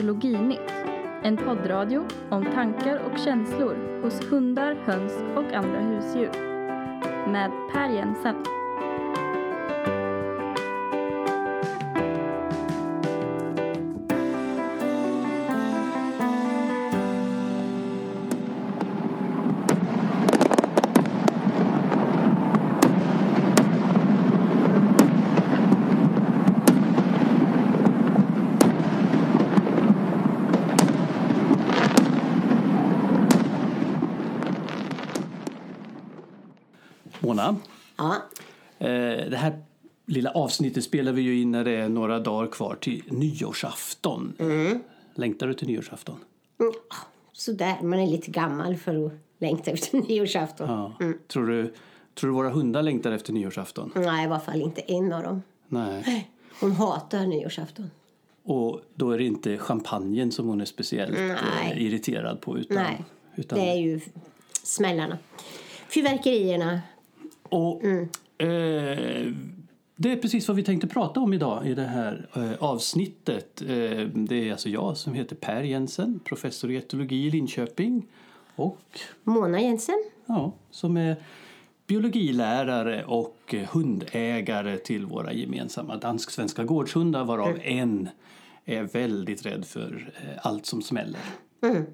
Det en poddradio om tankar och känslor hos hundar, höns och andra husdjur. Med Per Jensen. Avsnittet spelar vi ju in när det är några dagar kvar till nyårsafton. Längtar du till nyårsafton? sådär. Man är lite gammal för att längta efter nyårsafton. Ja. Tror, du, tror du våra hundar längtar efter nyårsafton? Nej, i alla fall inte en av dem. Nej. Hon hatar nyårsafton. Och då är det inte champagnen som hon är speciellt eh, Nej. irriterad på. Utan, Nej, utan, det är ju smällarna. Fyrverkerierna. Och, Mm. eh, det är precis vad vi tänkte prata om idag i det här eh, avsnittet. Eh, det är alltså jag som heter Per Jensen, professor i etologi i Linköping. Och Mona Jensen. ja, som är biologilärare och hundägare till våra gemensamma dansk-svenska gårdshundar varav Mm. en är väldigt rädd för eh, allt som smäller. Mm.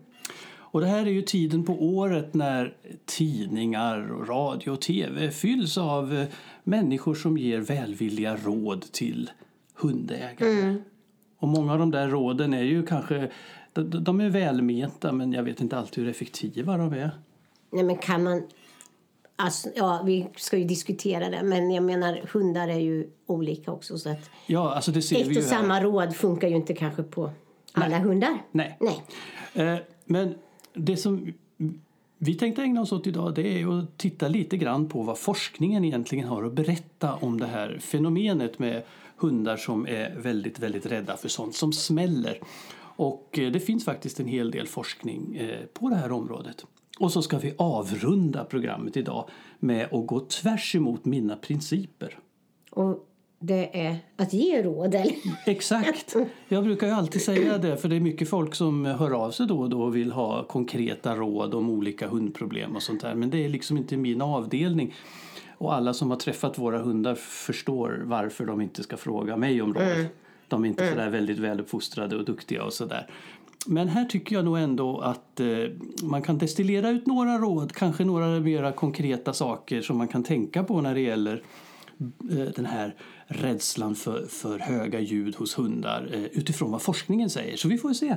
Och det här är ju tiden på året när tidningar, och radio och tv fylls av eh, människor som ger välvilliga råd till hundägare. Och många av de där råden är ju kanske de, de är välmenta men jag vet inte alltid hur effektiva de är. Nej, men kan man... Alltså, ja, vi ska ju diskutera det, men jag menar hundar är ju olika också. Så att Ja, alltså det ser vi ett ju och här. samma råd funkar ju inte kanske på alla hundar. Nej. Nej. Eh, men det som vi tänkte ägna oss åt idag det är att titta lite grann på vad forskningen egentligen har att berätta om det här fenomenet med hundar som är väldigt, väldigt rädda för sånt som smäller. Och eh, det finns faktiskt en hel del forskning eh, på det här området. Och så ska vi avrunda programmet idag med att gå tvärs emot mina principer. Och det är att ge råd, eller? Exakt. Jag brukar ju alltid säga det för det är mycket folk som hör av sig då och då och vill ha konkreta råd om olika hundproblem och sånt där. Men det är liksom inte min avdelning. Och alla som har träffat våra hundar förstår varför de inte ska fråga mig om råd. De är inte sådär väldigt väluppfostrade och duktiga och sådär. Men här tycker jag nog ändå att eh, man kan destillera ut några råd, kanske några mera konkreta saker som man kan tänka på när det gäller eh, den här rädslan för, för höga ljud hos hundar eh, utifrån vad forskningen säger. Så vi får se.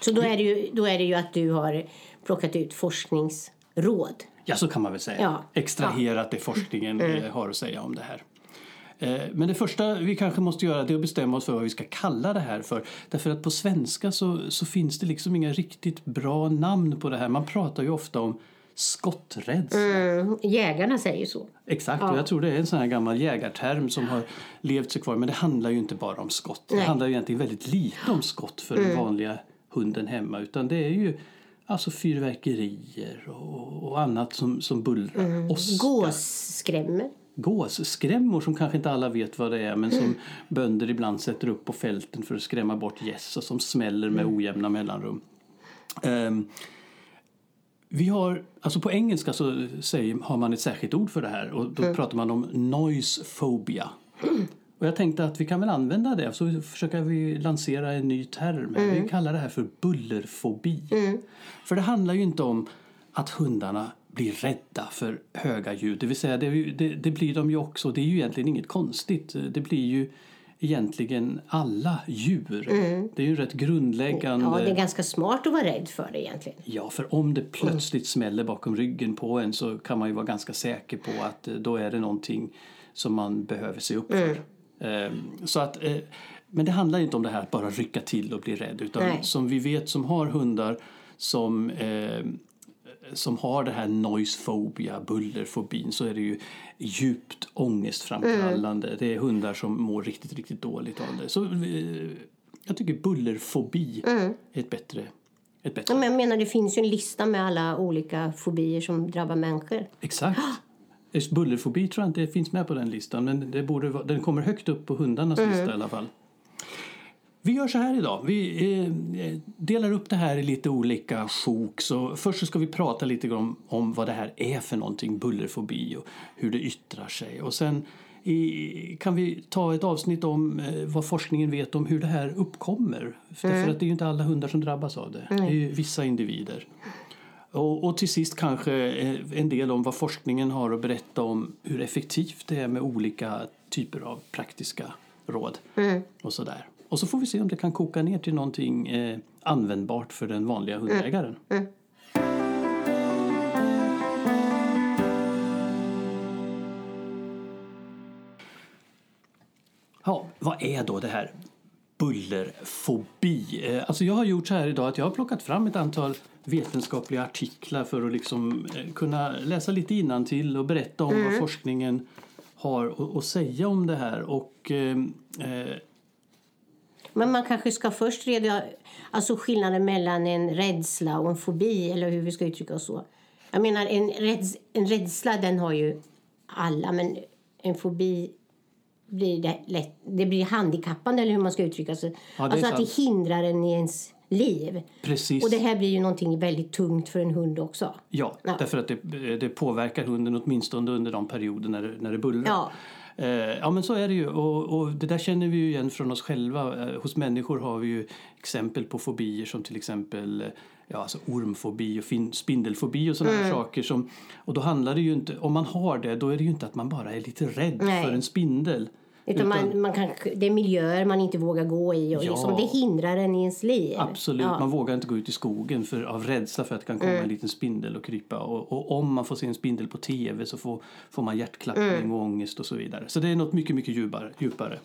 Så då är, det ju, då är det ju att du har plockat ut forskningsråd. Ja, så kan man väl säga. Ja. Extraherat det forskningen eh, har att säga om det här. Eh, Men det första vi kanske måste göra är att bestämma oss för vad vi ska kalla det här för. Därför att på svenska så, så finns det liksom inga riktigt bra namn på det här. Man pratar ju ofta om skotträdsla. Mm, jägarna säger så. Exakt, och jag tror det är en sån här gammal jägarterm som har levt sig kvar. Men det handlar ju inte bara om skott. Det Nej. handlar ju egentligen väldigt lite om skott för den vanliga hunden hemma. Utan det är ju alltså fyrverkerier och, och annat som, som bullrar. Åska. Gåsskrämmer. Gåsskrämmor som kanske inte alla vet vad det är men som bönder ibland sätter upp på fälten för att skrämma bort gäss och som smäller med ojämna mellanrum. Ehm, vi har, alltså på engelska så säger, har man ett särskilt ord för det här och då pratar man om noise phobia. Och jag tänkte att vi kan väl använda det så försöker vi lansera en ny term. här. Vi kallar det här för bullerfobi. För det handlar ju inte om att hundarna blir rädda för höga ljud. Det vill säga, det, det, det blir de ju också. Det är ju egentligen inget konstigt. Det blir ju egentligen alla djur. Det är ju rätt grundläggande. Ja, det är ganska smart att vara rädd för det egentligen. Ja, för om det plötsligt smäller bakom ryggen på en så kan man ju vara ganska säker på att eh, då är det någonting som man behöver se upp för. Ehm, Så att, eh, men det handlar inte om det här att bara rycka till och bli rädd utan Nej. som vi vet som har hundar som, eh, som har det här noise phobia, bullerfobin så är det ju djupt ångestframkallande. Det är hundar som mår riktigt, riktigt dåligt av det. Så eh, jag tycker bullerfobi är ett bättre, ett bättre Men jag menar, det finns ju en lista med alla olika fobier som drabbar människor. Exakt. Bullerfobi tror jag inte finns med på den listan men det borde den kommer högt upp på hundarnas lista i alla fall. Vi gör så här idag. Vi eh, delar upp det här i lite olika sjok. Så först så ska vi prata lite om, om vad det här är för någonting, bullerfobi och hur det yttrar sig. Och sen i, kan vi ta ett avsnitt om eh, vad forskningen vet om hur det här uppkommer. För, för att det är ju inte alla hundar som drabbas av det. Det är ju vissa individer. Och, och till sist kanske eh, en del om vad forskningen har att berätta om hur effektivt det är med olika typer av praktiska råd. Och sådär. Och så får vi se om det kan koka ner till någonting eh, användbart för den vanliga hundägaren. Ja, vad är då det här bullerfobi? Eh, Alltså jag har gjort så här idag att jag har plockat fram ett antal vetenskapliga artiklar för att liksom eh, kunna läsa lite till och berätta om vad forskningen har att- säga om det här. Och eh, Men man kanske ska först reda alltså skillnaden mellan en rädsla och en fobi, eller hur vi ska uttrycka oss så. Jag menar, en, räds, en rädsla den har ju alla, men en fobi blir det lätt, det blir handikappande, eller hur man ska uttrycka sig. Ja, alltså att det hindrar en i ens liv. precis. Och det här blir ju någonting väldigt tungt för en hund också. Ja, Ja. därför att det, det påverkar hunden åtminstone under de perioder när det, när det bullrar. Ja. Eh, ja, men så är det ju. Och, och det där känner vi ju igen från oss själva. Eh, hos människor har vi ju exempel på fobier som till exempel eh, ja, alltså ormfobi och spindelfobi och sådana Mm. saker. Som, och då handlar det ju inte, om man har det, då är det ju inte att man bara är lite rädd Nej. för en spindel. Utan man, man kan, det är miljöer man inte vågar gå i och Ja. liksom, det hindrar en i ens liv. Absolut, Ja. man vågar inte gå ut i skogen för, av rädsla för att det kan komma en liten spindel och krypa. Och, och om man får se en spindel på tv så får, får man hjärtklappning och ångest och så vidare. Så det är något mycket, mycket djupare. djupare.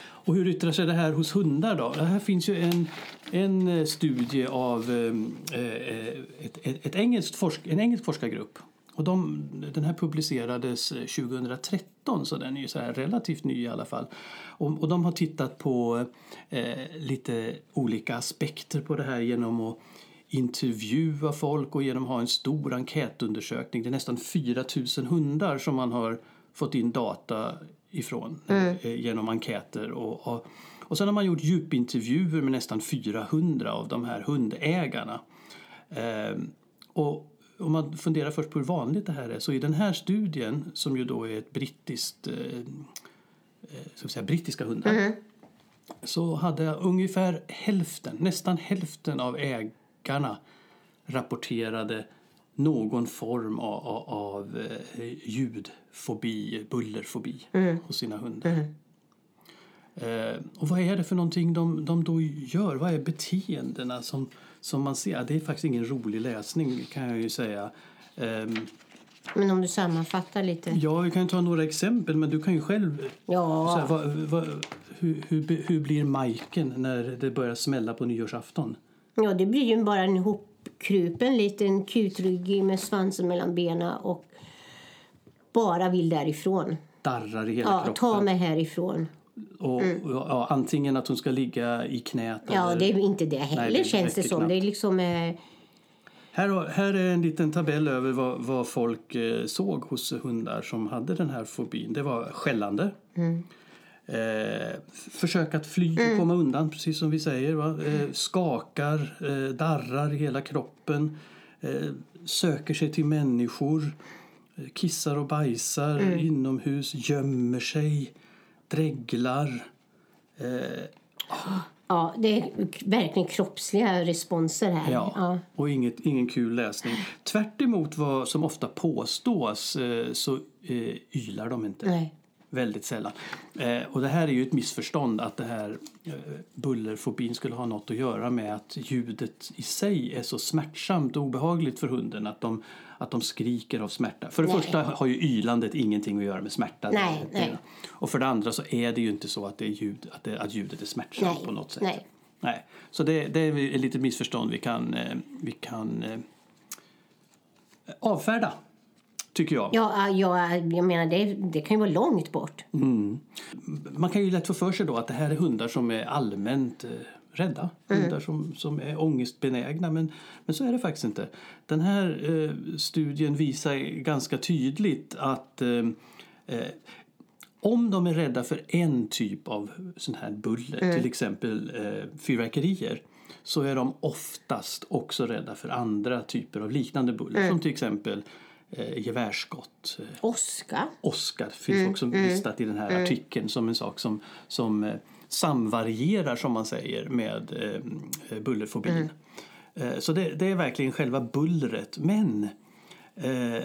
Och hur yttrar sig det här hos hundar då? Det här finns ju en, en eh, studie av eh, eh, ett, ett, ett engelskt forsk, en engelsk forskargrupp. Och de, den här publicerades eh, 2013 så den är ju så här relativt ny i alla fall. Och, och de har tittat på eh, lite olika aspekter på det här genom att intervjua folk och genom att ha en stor enkätundersökning. Det är nästan 4 000 hundar som man har fått in data ifrån eh, genom enkäter. Och, och, och sen har man gjort djupintervjuer med nästan 400 av de här hundägarna. Ehm, och om man funderar först på hur vanligt det här är så i den här studien som ju då är ett brittiskt, eh, eh, säga, brittiska hundar så hade ungefär hälften, nästan hälften av ägarna rapporterade någon form av, av, av eh, ljudfobi, bullerfobi hos sina hundar. Eh, och vad är det för någonting de, de då gör? Vad är beteendena som, som man ser? Det är faktiskt ingen rolig läsning kan jag ju säga. Ehm, Men om du sammanfattar lite. ja, vi kan ta några exempel men du kan ju själv Ja. här, vad, vad, hur, hur, hur blir Majken när det börjar smälla på nyårsafton? Ja, det blir ju bara en hopkrupen liten kutryggig med svansen mellan benen och bara vill därifrån. Darrar i hela Ja, kroppen. ta mig härifrån. Och, ja, antingen att hon ska ligga i knät Ja, eller... det är inte det heller det känns det som. knappt. Det är liksom... Eh, Här, här är en liten tabell över vad, vad folk eh, såg hos hundar som hade den här fobin. Det var skällande. Eh, f- försök att fly och komma undan, precis som vi säger. Eh, skakar, eh, darrar i hela kroppen. Eh, söker sig till människor. eh, Kissar och bajsar inomhus. Gömmer sig. Dreglar. ja, det är verkligen kroppsliga responser här. Ja, Ja. och inget, ingen kul läsning. Tvärt emot vad som ofta påstås eh, så eh, ylar de inte. Nej. Väldigt sällan. Eh, och det här är ju ett missförstånd att det här eh, bullerfobin skulle ha något att göra med att ljudet i sig är så smärtsamt och obehagligt för hunden att de, att de skriker av smärta. För det Nej. första har ju ylandet ingenting att göra med smärta. Nej, nej. Och för det andra så är det ju inte så att, det är ljud, att, det, att ljudet är smärtsamt på något sätt. nej. Nej. Så det, det är ett litet missförstånd vi kan, eh, vi kan eh, avfärda, tycker jag. Ja, ja, jag menar, det, det kan ju vara långt bort. Man kan ju lätt få för sig då att det här är hundar som är allmänt eh, rädda. Hundar som, som är ångestbenägna. Men, men så är det faktiskt inte. Den här eh, studien visar ganska tydligt att eh, eh, om de är rädda för en typ av sån här buller, till exempel eh, fyrverkerier, så är de oftast också rädda för andra typer av liknande buller. Som till exempel eh, gevärsskott, eh, Åska. åska finns också listat i den här artikeln som en sak som, som eh, samvarierar, som man säger, med eh, bullerfobin. Eh, så det, det är verkligen själva bullret. Men eh,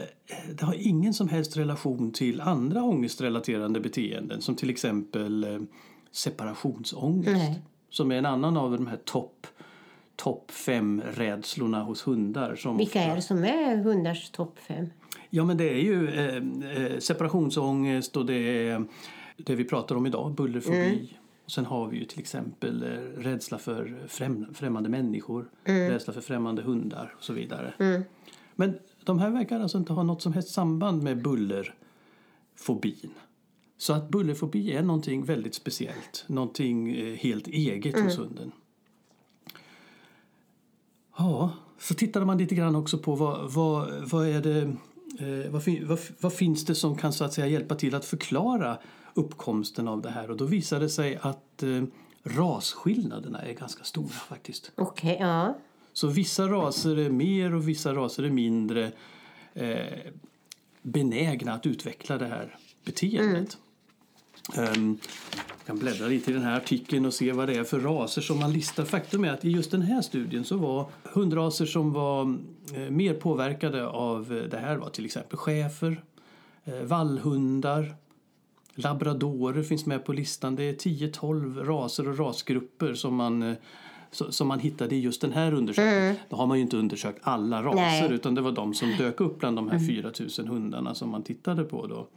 det har ingen som helst relation till andra ångestrelaterande beteenden som till exempel eh, separationsångest. Som är en annan av de här topp topp fem rädslorna hos hundar. Som Vilka är det som är hundars topp fem? Ja, men det är ju eh, eh, separationsångest och det är det vi pratar om idag, bullerfobi. Och sen har vi ju till exempel eh, rädsla för främ, främmande människor, rädsla för främmande hundar och så vidare. Men de här verkar alltså inte ha något som helst samband med bullerfobin. Så att bullerfobi är någonting väldigt speciellt, någonting eh, helt eget hos hunden. Ja, så tittade man lite grann också på vad, vad, vad är det eh, vad, vad, vad finns det som kan så att säga hjälpa till att förklara uppkomsten av det här och då visade det sig att eh, rasskillnaderna är ganska stora faktiskt. Okej, ja. Så vissa raser är mer och vissa raser är mindre eh, benägna att utveckla det här beteendet. Ehm, jag kan bläddra lite i den här artikeln och se vad det är för raser som man listar. Faktum är att i just den här studien så var hundraser som var eh, mer påverkade av eh, det här var till exempel schäfer, eh, vallhundar, labradorer finns med på listan. Det är 10-12 raser och rasgrupper som man som man hittade i just den här undersökningen. Då har man ju inte undersökt alla raser Nej. utan det var de som dök upp bland de här 4000 hundarna som man tittade på då.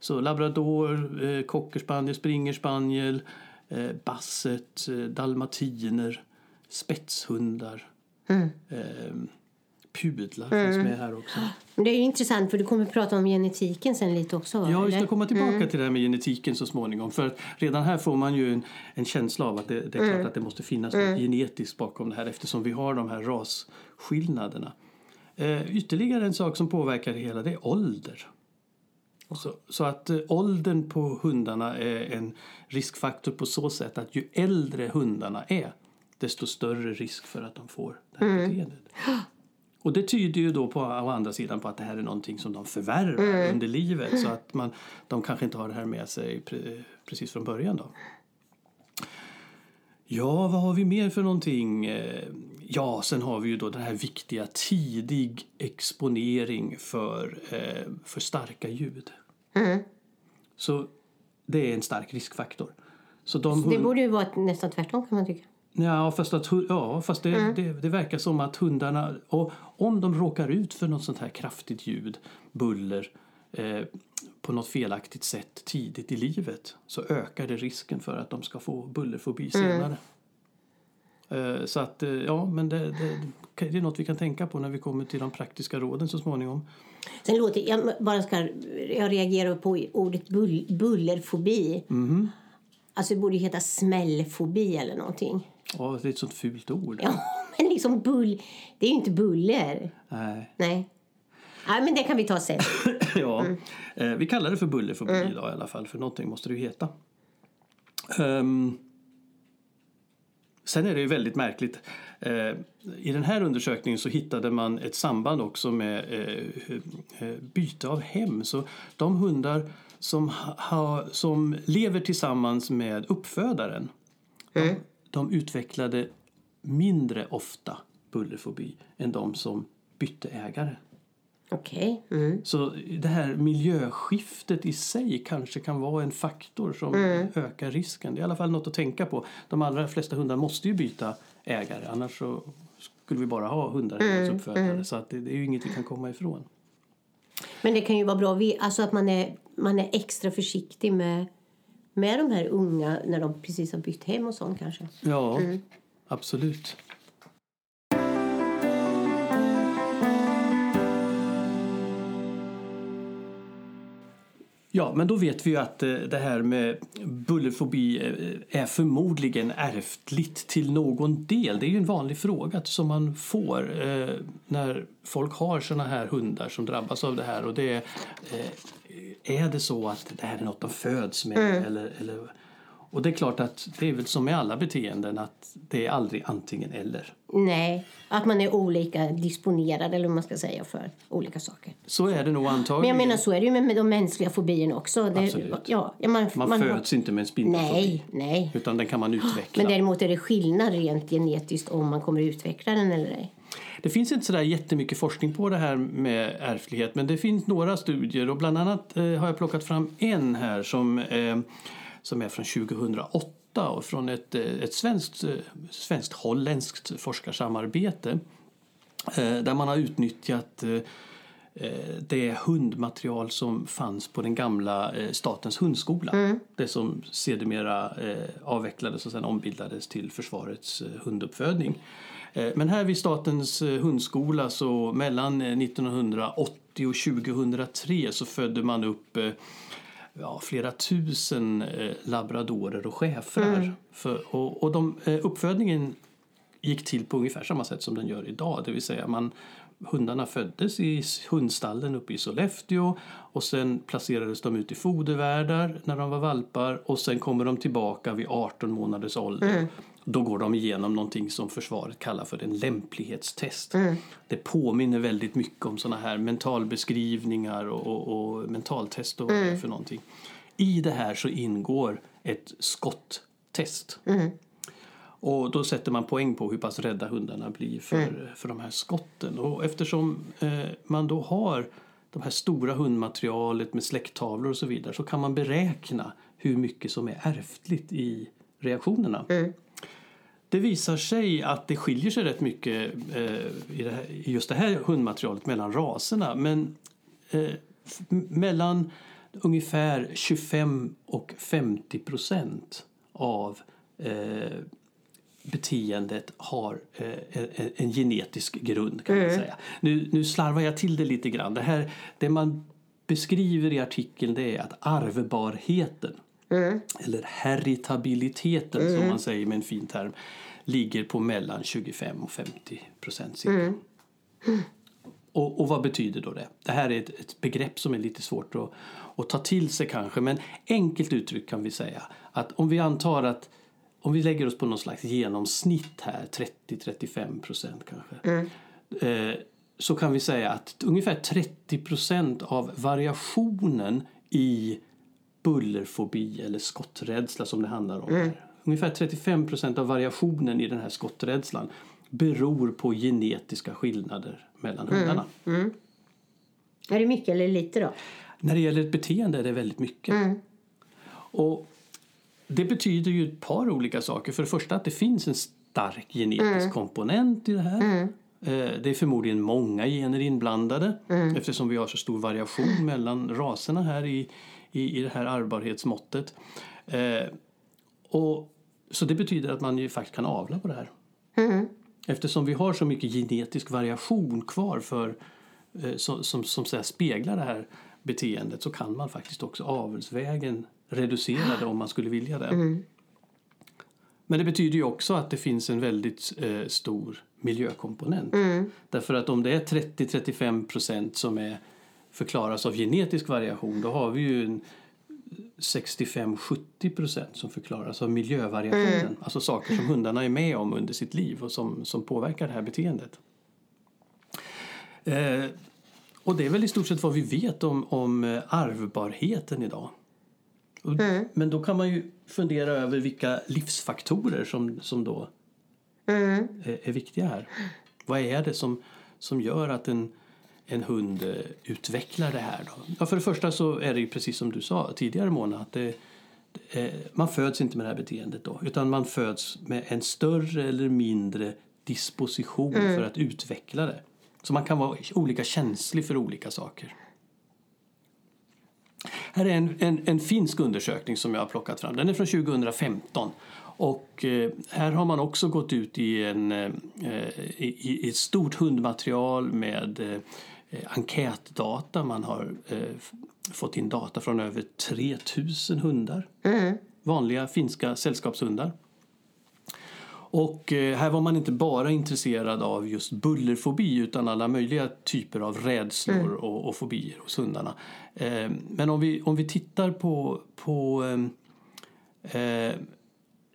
Så labrador, eh, cockerspaniel, springerspaniel, eh, basset, eh, dalmatiner, spetshundar, eh, pudlar finns med här också. Det är intressant för du kommer att prata om genetiken sen lite också. va? Ja, vi ska komma tillbaka till det här med genetiken så småningom. För redan här får man ju en, en känsla av att det, det är klart att det måste finnas något genetiskt bakom det här eftersom vi har de här rasskillnaderna. Eh, ytterligare en sak som påverkar det hela det är ålder. Så, så att eh, åldern på hundarna är en riskfaktor på så sätt att ju äldre hundarna är desto större risk för att de får det här beteendet. Och det tyder ju då på, å andra sidan på att det här är någonting som de förvärvar under livet så att man, de kanske inte har det här med sig pre, precis från början då. Ja, vad har vi mer för någonting? Ja, sen har vi ju då den här viktiga tidig exponering för, eh, för starka ljud. Så det är en stark riskfaktor. Så de Det hund- borde ju vara nästan tvärtom kan man tycka. Ja, fast, att, ja, fast det, det, det verkar som att hundarna, och om de råkar ut för något sånt här kraftigt ljud, buller, eh, på något felaktigt sätt tidigt i livet så ökar det risken för att de ska få bullerfobi senare. Eh, så att, eh, ja, men det, det, det är något vi kan tänka på när vi kommer till de praktiska råden så småningom. Sen låter, jag, bara ska, jag reagerar på ordet bull, bullerfobi. Alltså det borde ju heta smällfobi eller någonting. Ja, det är ett sånt fult ord. Ja, men liksom bull, det är ju inte buller. Nej. Nej. Nej, men det kan vi ta sen. ja, eh, vi kallar det för bullerfobi idag i alla fall, för någonting måste det ju heta. Ehm, sen är det ju väldigt märkligt. Eh, I den här undersökningen så hittade man ett samband också med eh, eh, byte av hem. Så de hundar som, ha, som lever tillsammans med uppfödaren de, de utvecklade mindre ofta bullerfobi än de som bytte ägare. Okej. Mm. Så det här miljöskiftet i sig kanske kan vara en faktor som ökar risken. Det är i alla fall något att tänka på. De allra flesta hundar måste ju byta ägare annars så skulle vi bara ha hundar hos uppfödare. Så att det, det är ju inget vi kan komma ifrån. Men det kan ju vara bra alltså att man är, man är extra försiktig med, med de här unga när de precis har bytt hem och sånt kanske. Ja, absolut. Ja, men då vet vi ju att eh, det här med bullerfobi eh, är förmodligen ärftligt till någon del. Det är ju en vanlig fråga som man får eh, när folk har såna här hundar som drabbas av det här. Och det är, är det så att det här är något de föds med? Eller, eller, och det är klart att det är väl som med alla beteenden att det är aldrig antingen eller. Nej, att man är olika disponerad eller vad man ska säga för olika saker. Så är det nog Men antagligen. jag menar så är det ju med, med de mänskliga fobierna också. Det, Absolut. Ja, man, man, man- föds inte med en spindelfobi. Nej, nej. Utan den kan man utveckla. Men däremot är det skillnad rent genetiskt om man kommer utveckla den eller ej. Det finns inte så där jättemycket forskning på det här med ärftlighet men det finns några studier och bland annat eh, har jag plockat fram en här som, eh, som är från 2008 och från ett, eh, ett svenskt, eh, svenskt holländskt forskarsamarbete eh, där man har utnyttjat det hundmaterial som fanns på den gamla Statens hundskola. Det som sedermera avvecklades och sen ombildades till Försvarets hunduppfödning. Men här vid Statens hundskola så mellan eh, 1980 och 2003 så födde man upp ja, flera tusen eh, labradorer och schäfrar. För, och, och de, eh, uppfödningen gick till på ungefär samma sätt som den gör idag. Det vill säga man, hundarna föddes i hundstallen uppe i Sollefteå och sen placerades de ut i fodervärdar när de var valpar och sen kommer de tillbaka vid 18 månaders ålder. Då går de igenom någonting som försvaret kallar för en lämplighetstest. Det påminner väldigt mycket om såna här mentalbeskrivningar och, och, och mentaltest och är för någonting. I det här så ingår ett skotttest. Och då sätter man poäng på hur pass rädda hundarna blir för, för de här skotten. Och eftersom eh, man då har de här stora hundmaterialet med släkttavlor och så vidare så kan man beräkna hur mycket som är ärftligt i reaktionerna. Det visar sig att det skiljer sig rätt mycket eh, i, det här, just det här hundmaterialet mellan raserna. Men eh, mellan ungefär 25 och 50 procent av eh, beteendet har eh, en, en genetisk grund kan man säga. Nu, nu slarvar jag till det lite grann. Det, här, det man beskriver i artikeln det är att arvbarheten eller heritabiliteten som man säger med en fin term ligger på mellan 25 och 50 procent cirka. Och, och vad betyder då det? Det här är ett, ett begrepp som är lite svårt att, att ta till sig kanske men enkelt uttryckt kan vi säga att om vi antar att om vi lägger oss på någon slags genomsnitt här, 30-35 procent kanske eh, så kan vi säga att ungefär 30 procent av variationen i bullerfobi eller skotträdsla som det handlar om här. Ungefär 35 procent av variationen i den här skotträdslan beror på genetiska skillnader mellan hundarna. Är det mycket eller lite då? När det gäller ett beteende är det väldigt mycket. Och det betyder ju ett par olika saker. För det första att det finns en stark genetisk komponent i det här. Eh, Det är förmodligen många gener inblandade eftersom vi har så stor variation mellan raserna här i, i, i det här ärvbarhetsmåttet. Eh, och, så det betyder att man ju faktiskt kan avla på det här. Eftersom vi har så mycket genetisk variation kvar för, eh, som, som, som så speglar det här beteendet så kan man faktiskt också avelsvägen reducera det om man skulle vilja det. Men det betyder ju också att det finns en väldigt eh, stor miljökomponent. Därför att om det är 30-35 procent som är, förklaras av genetisk variation då har vi ju en 65-70 procent som förklaras av miljövariationen. Alltså saker som hundarna är med om under sitt liv och som, som påverkar det här beteendet. Eh, och det är väl i stort sett vad vi vet om, om eh, arvbarheten idag. Och, Men då kan man ju fundera över vilka livsfaktorer som, som då är, är viktiga här. Vad är det som, som gör att en, en hund utvecklar det här? Då? Ja, för det första så är det ju precis som du sa tidigare Mona, att det, eh, man föds inte med det här beteendet då, utan man föds med en större eller mindre disposition för att utveckla det. Så man kan vara olika känslig för olika saker. Här är en, en, en finsk undersökning som jag har plockat fram. Den är från 2015. Och eh, här har man också gått ut i, en, eh, i, i ett stort hundmaterial med enkätdata. Man har eh, fått in data från över 3000 hundar. Vanliga finska sällskapshundar. Och eh, här var man inte bara intresserad av just bullerfobi utan alla möjliga typer av rädslor och, och fobier hos hundarna. Eh, men om vi, om vi tittar på, på eh, eh,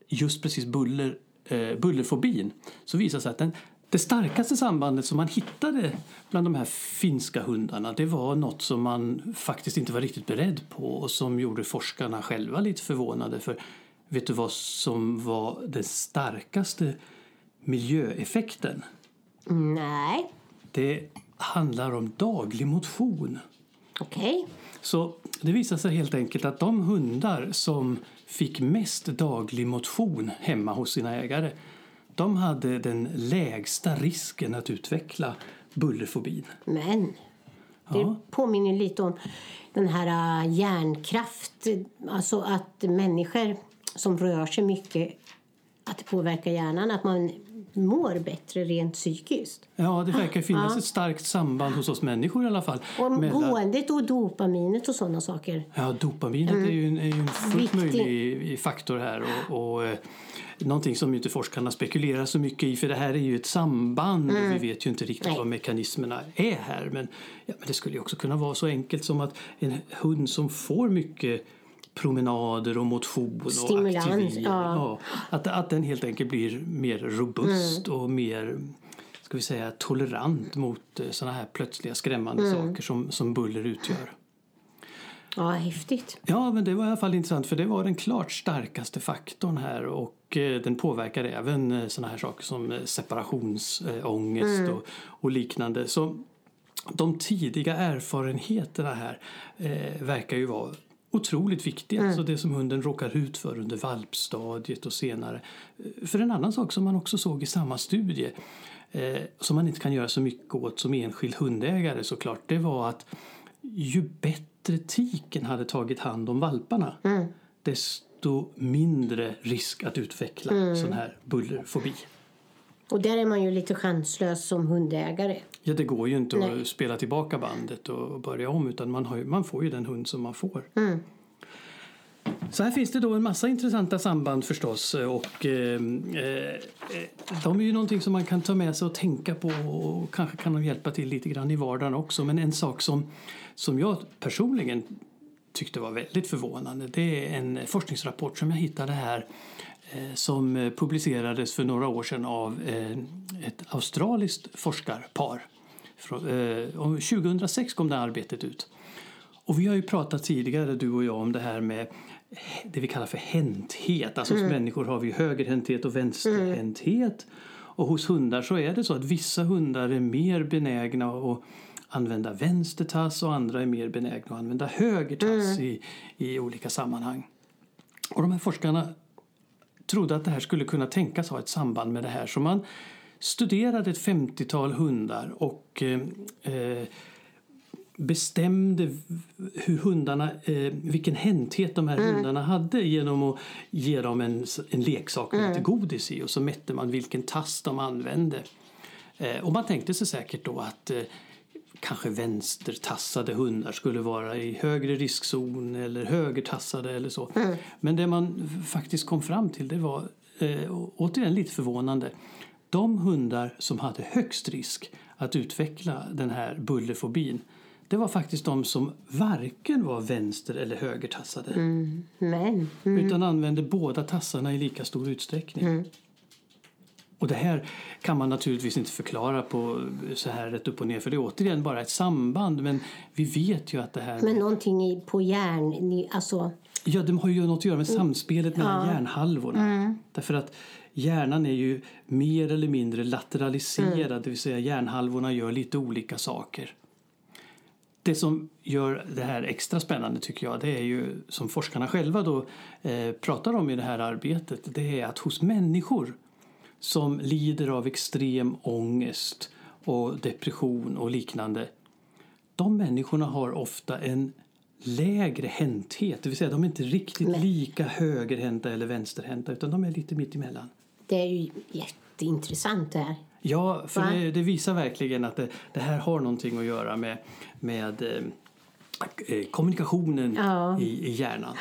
just precis buller, eh, bullerfobin så visar det sig att den, det starkaste sambandet som man hittade bland de här finska hundarna det var något som man faktiskt inte var riktigt beredd på och som gjorde forskarna själva lite förvånade. För vet du vad som var den starkaste miljöeffekten? Nej. Det handlar om daglig motion. Okej. Så det visade sig helt enkelt att de hundar som fick mest daglig motion hemma hos sina ägare de hade den lägsta risken att utveckla bullerfobin. Men det Ja. påminner lite om den här äh, hjärnkraft. Alltså att människor som rör sig mycket, att det påverkar hjärnan. Att man mår bättre rent psykiskt. Ja, det verkar finnas ett starkt samband hos oss människor i alla fall. Och mellan- gåendet och dopaminet och sådana saker. Ja, dopaminet är ju en, är ju en fullt Viktig. möjlig faktor här. Och, och, eh, någonting som inte forskarna spekulerar så mycket i för det här är ju ett samband och vi vet ju inte riktigt Nej. vad mekanismerna är här. Men, ja, men det skulle ju också kunna vara så enkelt som att en hund som får mycket promenader och motion och Stimulans, aktivering, ja. att, att den helt enkelt blir mer robust och mer ska vi säga, tolerant mot sådana här plötsliga skrämmande saker som, som buller utgör. Ja, häftigt. Ja, men det var i alla fall intressant för det var den klart starkaste faktorn här och eh, den påverkar även eh, såna här saker som eh, separationsångest och, och liknande. Så de tidiga erfarenheterna här eh, verkar ju vara otroligt viktiga. Så det som hunden råkar ut för under valpstadiet och senare. Eh, För en annan sak som man också såg i samma studie eh, som man inte kan göra så mycket åt som enskild hundägare såklart, det var att ju bättre tiken hade tagit hand om valparna desto mindre risk att utveckla sån här bullerfobi. Och där är man ju lite chanslös som hundägare. Ja, det går ju inte Nej. att spela tillbaka bandet och börja om utan man, har ju, man får ju den hund som man får. Så här finns det då en massa intressanta samband förstås och eh, eh, de är ju någonting som man kan ta med sig och tänka på och kanske kan de hjälpa till lite grann i vardagen också. Men en sak som, som jag personligen tyckte var väldigt förvånande det är en forskningsrapport som jag hittade här eh, som publicerades för några år sedan av eh, ett australiskt forskarpar. Frå- eh, och 2006 kom det arbetet ut. Och vi har ju pratat tidigare, du och jag, om det här med det vi kallar för hänthet. Alltså hos människor har vi högerhänthet och vänsterhänthet. Och hos hundar så är det så att vissa hundar är mer benägna att använda vänster tass och andra är mer benägna att använda höger tass i, i olika sammanhang. Och de här forskarna trodde att det här skulle kunna tänkas ha ett samband med det här. Så man studerade ett 50-tal hundar och eh, eh, bestämde hur hundarna, eh, vilken hänthet de här hundarna hade genom att ge dem en, en leksak med lite godis i och så mätte man vilken tass de använde. Eh, och man tänkte sig säkert då att eh, kanske vänstertassade hundar skulle vara i högre riskzon eller högertassade eller så. Men det man faktiskt kom fram till det var eh, återigen lite förvånande. De hundar som hade högst risk att utveckla den här bullerfobin det var faktiskt de som varken var vänster eller högertassade Men utan använde båda tassarna i lika stor utsträckning. Och det här kan man naturligtvis inte förklara på så här rätt upp och ner för det är återigen bara ett samband men vi vet ju att det här Men någonting på hjärn... Alltså, Ja, de har ju något att göra med samspelet mellan hjärnhalvorna. Därför att hjärnan är ju mer eller mindre lateraliserad, det vill säga hjärnhalvorna gör lite olika saker. Det som gör det här extra spännande tycker jag, det är ju som forskarna själva då eh, pratar om i det här arbetet, det är att hos människor som lider av extrem ångest och depression och liknande de människorna har ofta en lägre hänthet. Det vill säga de är inte riktigt lika högerhänta eller vänsterhänta utan de är lite mitt emellan. Det är ju jätteintressant det här. Ja, för det, det visar verkligen att det, det här har någonting att göra med, med eh, eh, kommunikationen Ja. i, i hjärnan.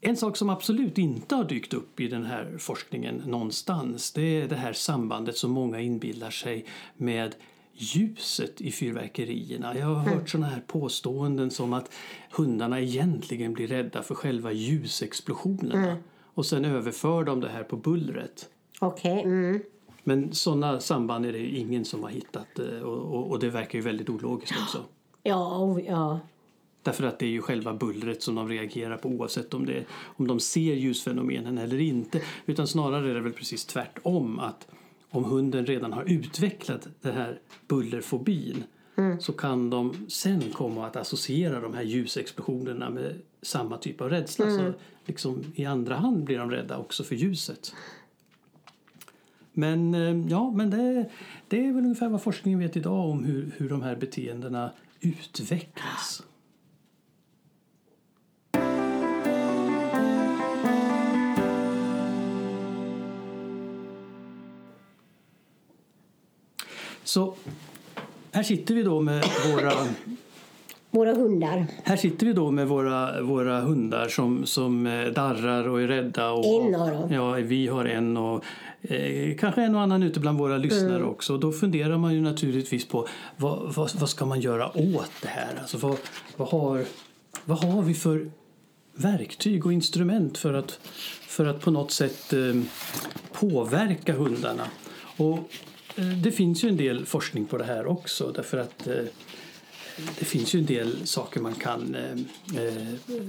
En sak som absolut inte har dykt upp i den här forskningen någonstans det är det här sambandet som många inbillar sig med ljuset i fyrverkerierna. Jag har hört Mm. såna här påståenden som att hundarna egentligen blir rädda för själva ljusexplosionerna Mm. Och sen överför de det här på bullret. Okej. Mm. Men sådana samband är det ju ingen som har hittat eh, och, och, och det verkar ju väldigt ologiskt också. Ja, ja. Därför att det är ju själva bullret som de reagerar på oavsett om, det, om de ser ljusfenomenen eller inte. Utan snarare är det väl precis tvärtom att om hunden redan har utvecklat den här bullerfobin så kan de sen komma att associera de här ljusexplosionerna med samma typ av rädsla. Så liksom i andra hand blir de rädda också för ljuset. Men eh, ja, men det, det är väl ungefär vad forskningen vet idag om hur, hur de här beteendena utvecklas. Så här sitter vi då med våra Våra hundar. här sitter vi då med våra, våra hundar som, som eh, darrar och är rädda. Och, En av dem. Ja, vi har en och eh, kanske en och annan ute bland våra lyssnare Mm. också. Då funderar man ju naturligtvis på vad, vad, vad ska man göra åt det här? Alltså vad, vad, har, vad har vi för verktyg och instrument för att, för att på något sätt eh, påverka hundarna? Och eh, det finns ju en del forskning på det här också därför att eh, det finns ju en del saker man kan eh, eh,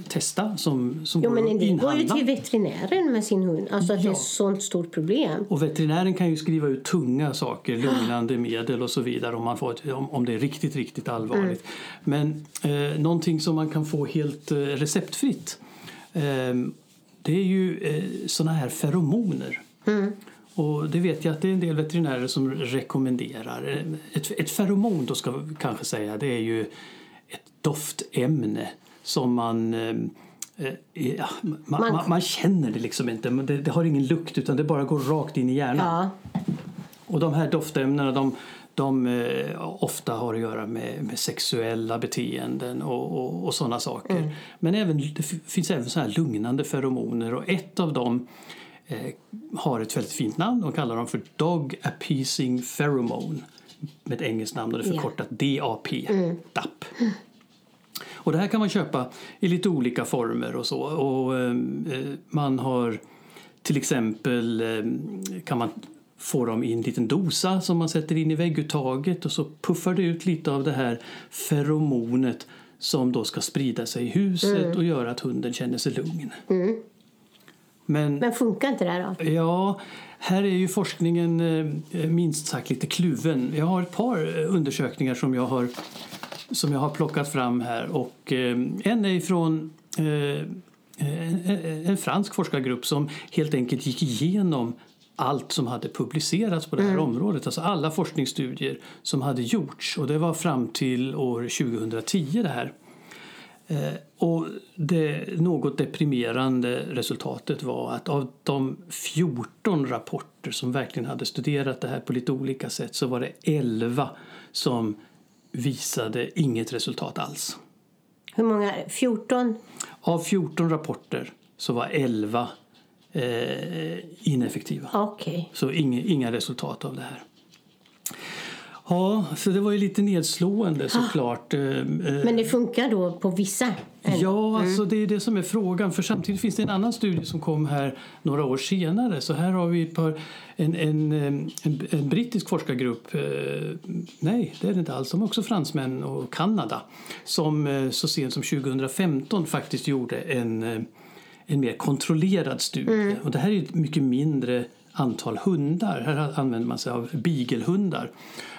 testa som, som Jo, går men att del går ju inhandla. till veterinären med sin hund. Alltså att det är Ja. ett sånt stort problem. Och veterinären kan ju skriva ut tunga saker, lugnande medel och så vidare om, man får ett, om, om det är riktigt, riktigt allvarligt. Men eh, någonting som man kan få helt eh, receptfritt eh, det är ju eh, såna här feromoner. Och det vet jag att det är en del veterinärer som rekommenderar. Ett, ett feromon då ska vi kanske säga, det är ju ett doftämne som man eh, eh, Ja, man, man, Man- man, känner det liksom inte, men det, det har ingen lukt utan det bara går rakt in i hjärnan. Ja. Och de här doftämnena de, de eh, ofta har att göra med, med sexuella beteenden och, och, och sådana saker. Men även, det finns även så här lugnande feromoner och ett av dem har ett väldigt fint namn. De kallar dem för Dog Appeasing Pheromone med ett engelskt namn och det är förkortat DAP. DAP. Och det här kan man köpa i lite olika former och så. Och, eh, man har till exempel eh, kan man få dem i en liten dosa som man sätter in i vägguttaget och så puffar det ut lite av det här feromonet som då ska sprida sig i huset och göra att hunden känner sig lugn. Men Men funkar inte det här då? Ja, här är ju forskningen eh, minst sagt lite kluven. Jag har ett par eh, undersökningar som jag har, som jag har plockat fram här. Och, eh, en är från en, fransk forskargrupp som helt enkelt gick igenom allt som hade publicerats på det här området. Alltså alla forskningsstudier som hade gjorts. Och det var fram till år 2010 det här. Eh, och det något deprimerande resultatet var att av de 14 rapporter som verkligen hade studerat det här på lite olika sätt så var det 11 som visade inget resultat alls. Hur många? 14? Av 14 rapporter så var 11 eh, ineffektiva. Okej. Så inga, inga resultat av det här. Ja, så det var ju lite nedslående såklart. Eh, eh, Men det funkar då på vissa? Ja, alltså det är det som är frågan. För samtidigt finns det en annan studie som kom här några år senare. Så här har vi par, en, en, en, en brittisk forskargrupp. Eh, nej, det är det inte alls. De är också fransmän och Kanada. Som eh, så sent som 2015 faktiskt gjorde en, eh, en mer kontrollerad studie. Och det här är ett mycket mindre antal hundar. Här använder man sig av beaglehundar.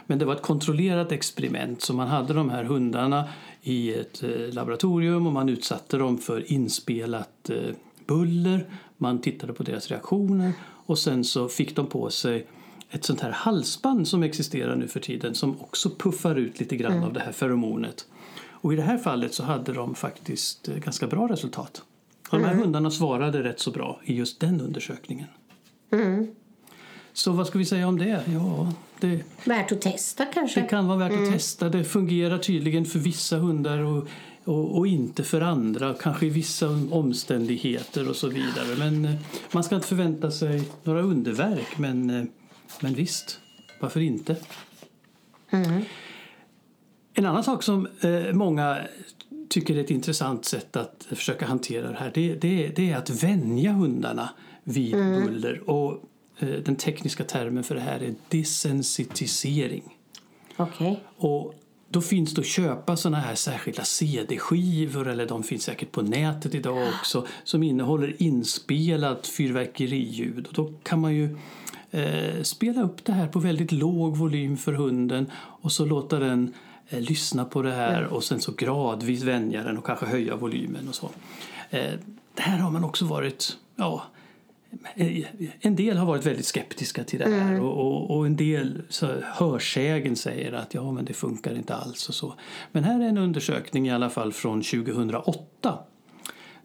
Men det var ett kontrollerat experiment. Så man hade de här hundarna i ett eh, laboratorium och man utsatte dem för inspelat eh, buller. Man tittade på deras reaktioner och sen så fick de på sig ett sånt här halsband som existerar nu för tiden som också puffar ut lite grann av det här feromonet. Och i det här fallet så hade de faktiskt eh, ganska bra resultat. Och de här hundarna svarade rätt så bra i just den undersökningen. Så vad ska vi säga om det? Ja, det, Värt att testa kanske? det kan vara värt att testa. Det fungerar tydligen för vissa hundar och, och, och inte för andra, kanske i vissa omständigheter och så vidare. Men eh, man ska inte förvänta sig några underverk, men, eh, men visst, varför inte? En annan sak som eh, många tycker är ett intressant sätt att försöka hantera det här det, det, det är att vänja hundarna vid buller. Och Den tekniska termen för det här är desensitisering. Okej. Och då finns det att köpa såna här särskilda CD-skivor eller de finns säkert på nätet idag också som innehåller inspelat fyrverkeriljud. Och då kan man ju eh, spela upp det här på väldigt låg volym för hunden och så låta den eh, lyssna på det här och sen så gradvis vänja den och kanske höja volymen och så. Eh, det här har man också varit, ja, Eh, en del har varit väldigt skeptiska till det här och, och, och en del så, hörsägen säger att ja, men det funkar inte alls och så. Men här är en undersökning i alla fall från 2008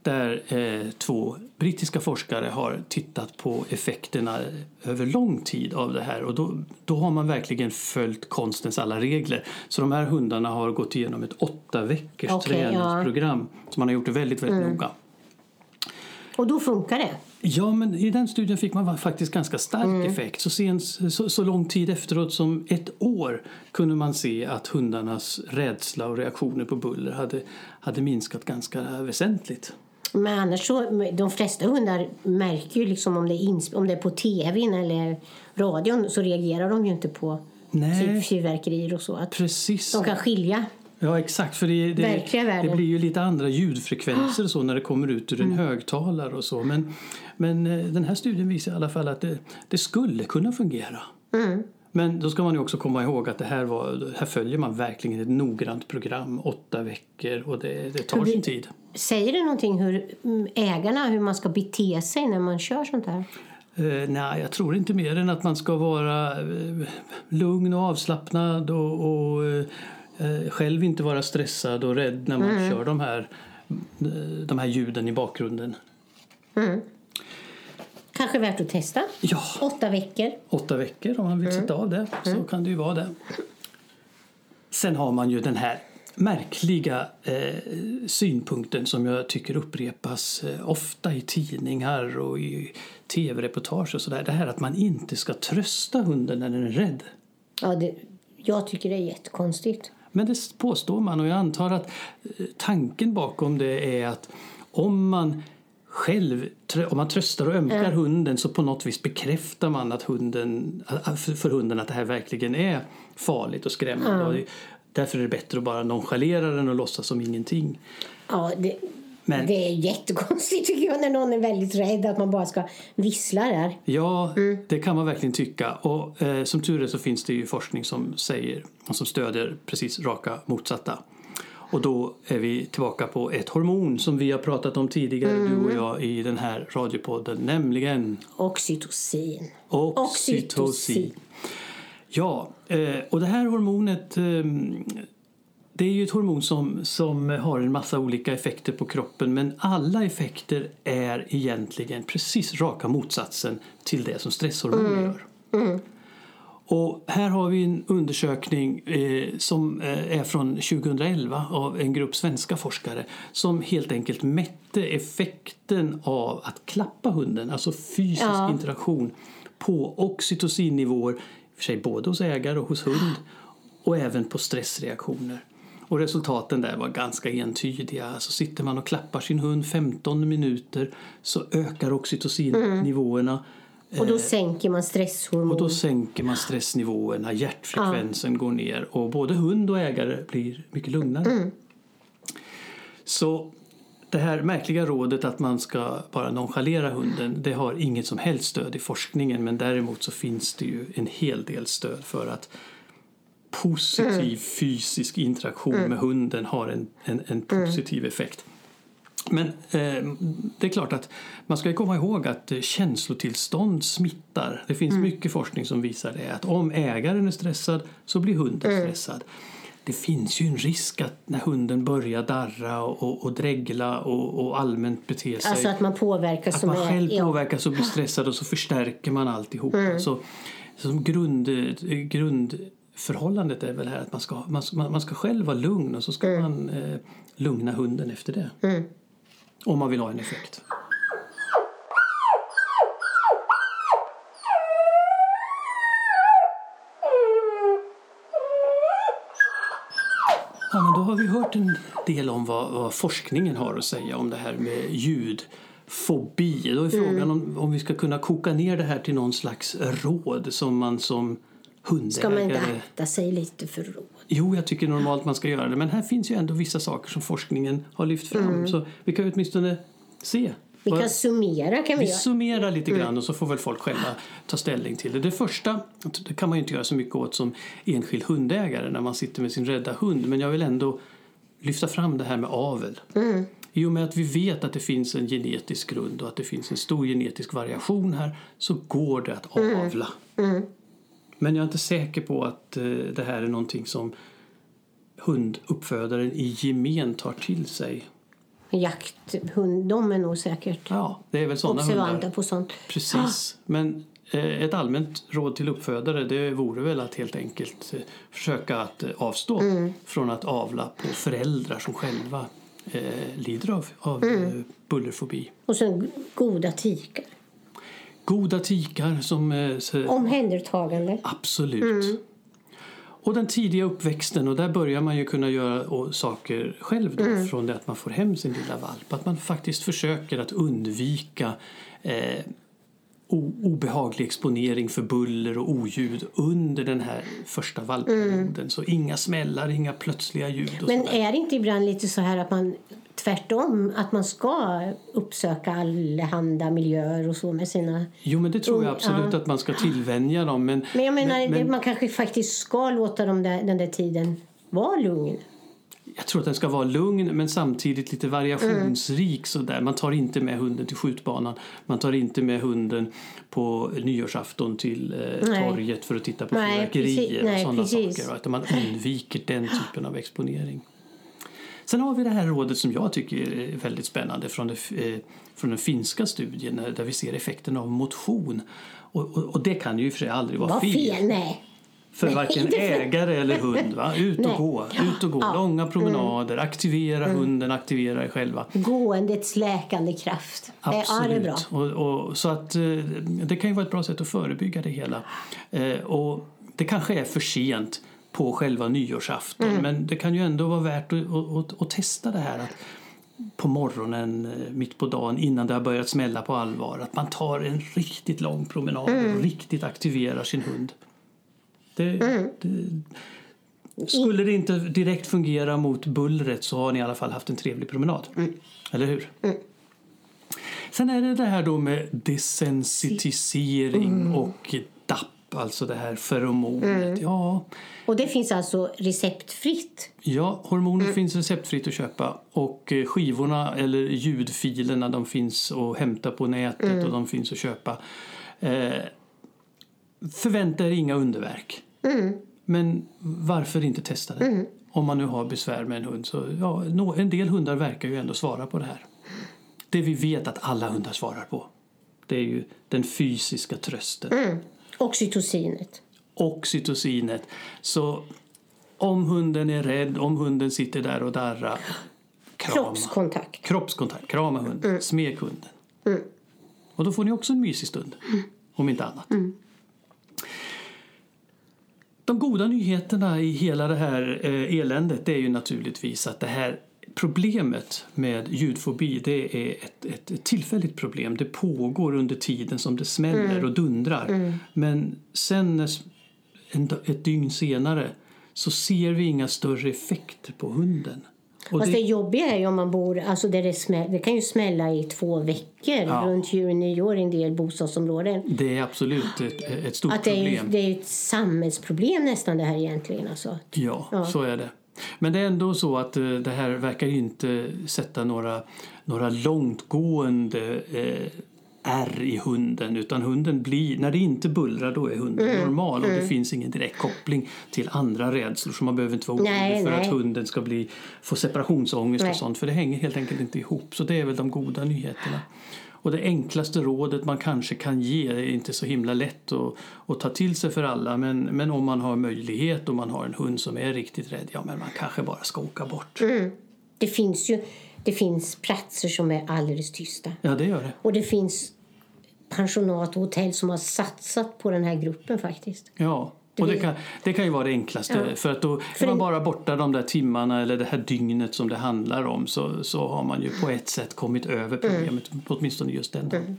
där eh, två brittiska forskare har tittat på effekterna över lång tid av det här och då, då har man verkligen följt konstens alla regler. Så de här hundarna har gått igenom ett åtta veckors ja. träningsprogram så man har gjort det väldigt, väldigt noga. Och då funkar det? Ja, men i den studien fick man faktiskt ganska stark effekt. Så, sent, så, så lång tid efteråt som ett år kunde man se att hundarnas rädsla och reaktioner på buller hade, hade minskat ganska väsentligt. Men annars så, de flesta hundar märker ju liksom om det är, om det är på tvn eller radion så reagerar de ju inte på Nej. fyrverkerier och så. Att Precis. de kan skilja. Ja, exakt. För det, det, det blir ju lite andra ljudfrekvenser och så när det kommer ut ur en högtalare och så. Men, men eh, den här studien visar i alla fall att det, det skulle kunna fungera. Men då ska man ju också komma ihåg att det här, var, här följer man verkligen ett noggrant program, åtta veckor och det, det tar sin tid. Säger det någonting hur mm, ägarna, hur man ska bete sig när man kör sånt här? Eh, nej, jag tror inte mer än att man ska vara eh, lugn och avslappnad och, och eh, själv inte vara stressad och rädd när man kör de här, eh, de här ljuden i bakgrunden. Kanske värt att testa? Ja, Åtta veckor. åtta veckor om man vill sätta av det så kan det ju vara det. Sen har man ju den här märkliga eh, synpunkten som jag tycker upprepas eh, ofta i tidningar och i tv-reportage och sådär. Det här att man inte ska trösta hunden när den är rädd. Ja, det, jag tycker det är jättekonstigt. Men det påstår man och jag antar att eh, tanken bakom det är att om man själv om man tröstar och ömkar hunden så på något vis bekräftar man att hunden, för hunden att det här verkligen är farligt och skrämmande. Och det- därför är det bättre att bara nonchalera den och låtsas som ingenting. Ja, det, Men- det är jättekonstigt tycker jag när någon är väldigt rädd att man bara ska vissla där. Ja, det kan man verkligen tycka. Och eh, som tur är så finns det ju forskning som säger och som stödjer precis raka motsatta. Och då är vi tillbaka på ett hormon som vi har pratat om tidigare, du och jag, i den här radiopodden, nämligen Oxytocin. oxytocin. Ja, eh, och det här hormonet eh, det är ju ett hormon som, som har en massa olika effekter på kroppen men alla effekter är egentligen precis raka motsatsen till det som stresshormon gör. Och här har vi en undersökning eh, som eh, är från 2011 av en grupp svenska forskare som helt enkelt mätte effekten av att klappa hunden, alltså fysisk Ja. interaktion på oxytocinnivåer, för sig både hos ägare och hos hund och även på stressreaktioner. Och resultaten där var ganska entydiga. Alltså sitter man och klappar sin hund 15 minuter så ökar oxytocinnivåerna. Och då sänker man stresshormon. och då sänker man stressnivåerna, hjärtfrekvensen går ner. Och både hund och ägare blir mycket lugnare. Så det här märkliga rådet att man ska bara nonchalera hunden det har inget som helst stöd i forskningen. Men däremot så finns det ju en hel del stöd för att positiv fysisk interaktion med hunden har en, en, en positiv effekt. Men eh, det är klart att man ska komma ihåg att eh, känslotillstånd smittar. Det finns mycket forskning som visar det. Att om ägaren är stressad så blir hunden stressad. Det finns ju en risk att när hunden börjar darra och, och, och dregla och, och allmänt bete sig Alltså att man påverkas att som man är... själv påverkas och blir stressad och så förstärker man alltihopa. Så, som grund, grundförhållandet är väl här att man ska, man, man ska själv vara lugn och så ska man eh, lugna hunden efter det. Om man vill ha en effekt. Ja, men då har vi hört en del om vad, vad forskningen har att säga om det här med ljudfobi. Då är frågan om, om vi ska kunna koka ner det här till någon slags råd som man som hundägare... Ska man inte akta sig lite för råd? Jo, jag tycker normalt man ska göra det. Men här finns ju ändå vissa saker som forskningen har lyft fram. Så vi kan åtminstone se. Vi kan summera kan vi vi summerar lite grann och så får väl folk själva ta ställning till det. Det första det kan man ju inte göra så mycket åt som enskild hundägare när man sitter med sin rädda hund. Men jag vill ändå lyfta fram det här med avel. I och med att vi vet att det finns en genetisk grund och att det finns en stor genetisk variation här så går det att avla. Men jag är inte säker på att eh, det här är någonting som hunduppfödaren i gemen tar till sig. Jakthund, de är nog säkert Ja, det är väl sådana observanta hundar. på sånt. Precis. Men eh, ett allmänt råd till uppfödare det vore väl att helt enkelt eh, försöka att avstå från att avla på föräldrar som själva eh, lider av, av eh, bullerfobi. Och sen goda tikar. Goda tikar som... Eh, Omhändertagande. Absolut. Och den tidiga uppväxten, och där börjar man ju kunna göra saker själv då, från det att man får hem sin lilla valp. Att man faktiskt försöker att undvika eh, obehaglig exponering för buller och oljud under den här första valpperioden. Så inga smällar, inga plötsliga ljud Men är det inte ibland lite så här att man tvärtom, att man ska uppsöka allehanda miljöer och så med sina... Jo, men det tror jag absolut ja. att man ska tillvänja dem. Men, Men jag menar, men- man kanske faktiskt ska låta dem där, den där tiden vara lugn. Jag tror att den ska vara lugn men samtidigt lite variationsrik. Sådär. Man tar inte med hunden till skjutbanan. Man tar inte med hunden på nyårsafton till eh, torget för att titta på fyrverkerier och sådana saker. Utan man undviker den typen av exponering. Sen har vi det här rådet som jag tycker är väldigt spännande från, det, eh, från den finska studien eh, där vi ser effekten av motion. Och, och, och det kan ju för sig aldrig vara Vad fel. fel, nej. För Nej, varken för- ägare eller hund. Va? Ut och Nej. gå, ut och gå. Långa promenader, aktivera hunden, aktivera er själva. Gåendets läkande kraft. Eh, Ja, det är bra. Och, och, så att, eh, det kan ju vara ett bra sätt att förebygga det hela. Och det kanske är för sent på själva nyårsafton Mm. men det kan ju ändå vara värt att, att, att, testa det här. Att på morgonen, eh, mitt på dagen, innan det har börjat smälla på allvar. Att man tar en riktigt lång promenad Mm. och riktigt aktiverar sin hund. Det, Mm. det, skulle det inte direkt fungera mot bullret så har ni i alla fall haft en trevlig promenad. Mm. Eller hur? Sen är det det här då med desensitisering Mm. och DAP, alltså det här feromonet. Mm. Ja, Och det finns alltså receptfritt. ja, hormoner Mm. finns receptfritt att köpa och eh, skivorna eller ljudfilerna de finns att hämta på nätet Mm. och de finns att köpa. Eh, förvänta er inga underverk. Mm. Men varför inte testa det? Om man nu har besvär med en hund. Så, ja, en del hundar verkar ju ändå svara på det här. Det vi vet att alla hundar svarar på. Det är ju den fysiska trösten. Mm. Oxytocinet. Oxytocinet. Så om hunden är rädd, om hunden sitter där och darrar. Krama. Kroppskontakt. Kroppskontakt. Krama hunden. Smek hunden. Och då får ni också en mysig stund. Om inte annat. De goda nyheterna i hela det här eh, eländet det är ju naturligtvis att det här problemet med ljudfobi det är ett, ett, tillfälligt problem. Det pågår under tiden som det smäller och dundrar. Men sen när en, ett dygn senare så ser vi inga större effekter på hunden. Och Fast det- det jobbiga är ju om man bor, alltså där det, smäll, det kan ju smälla i två veckor Ja. runt jul och nyår i en del bostadsområden. Det är absolut ett, ett stort Att det är, problem. det är ett samhällsproblem nästan det här egentligen. Alltså. Ja, så är det. Men det är ändå så att eh, det här verkar ju inte sätta några, några långtgående eh, ärr i hunden. Utan hunden blir, när det inte bullrar då är hunden Mm. normal och det finns ingen direkt koppling till andra rädslor. Så man behöver inte vara orolig för nej. att hunden ska bli, få separationsångest Nej. och sånt. För det hänger helt enkelt inte ihop. Så det är väl de goda nyheterna. Och det enklaste rådet man kanske kan ge är inte så himla lätt att, att ta till sig för alla. Men, men om man har möjlighet och man har en hund som är riktigt rädd, ja men man kanske bara ska åka bort. Det finns ju det finns platser som är alldeles tysta. Ja, det gör det. Och det finns pensionat och hotell som har satsat på den här gruppen faktiskt. Ja, och det kan, det kan ju vara det enklaste. Ja. För att då är man bara borta de där timmarna eller det här dygnet som det handlar om så, så har man ju på ett sätt kommit över problemet, åtminstone just den dagen.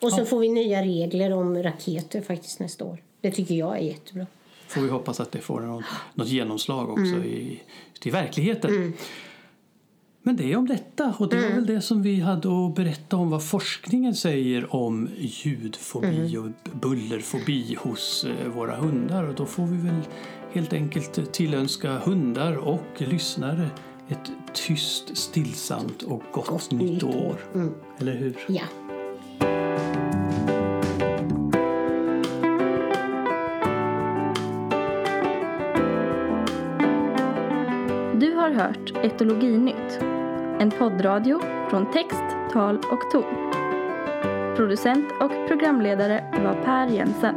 Och så får vi nya regler om raketer faktiskt nästa år. Det tycker jag är jättebra. Får vi hoppas att det får något, något genomslag också i, till verkligheten. Men det är om detta och det var väl det som vi hade att berätta om vad forskningen säger om ljudfobi och bullerfobi hos eh, våra hundar. Och då får vi väl helt enkelt tillönska hundar och lyssnare ett tyst, stillsamt och gott, Gott nytt år. år. Eller hur? Ja. Du har hört Etologinytt, en poddradio från text, tal och ton. Producent och programledare var Per Jensen.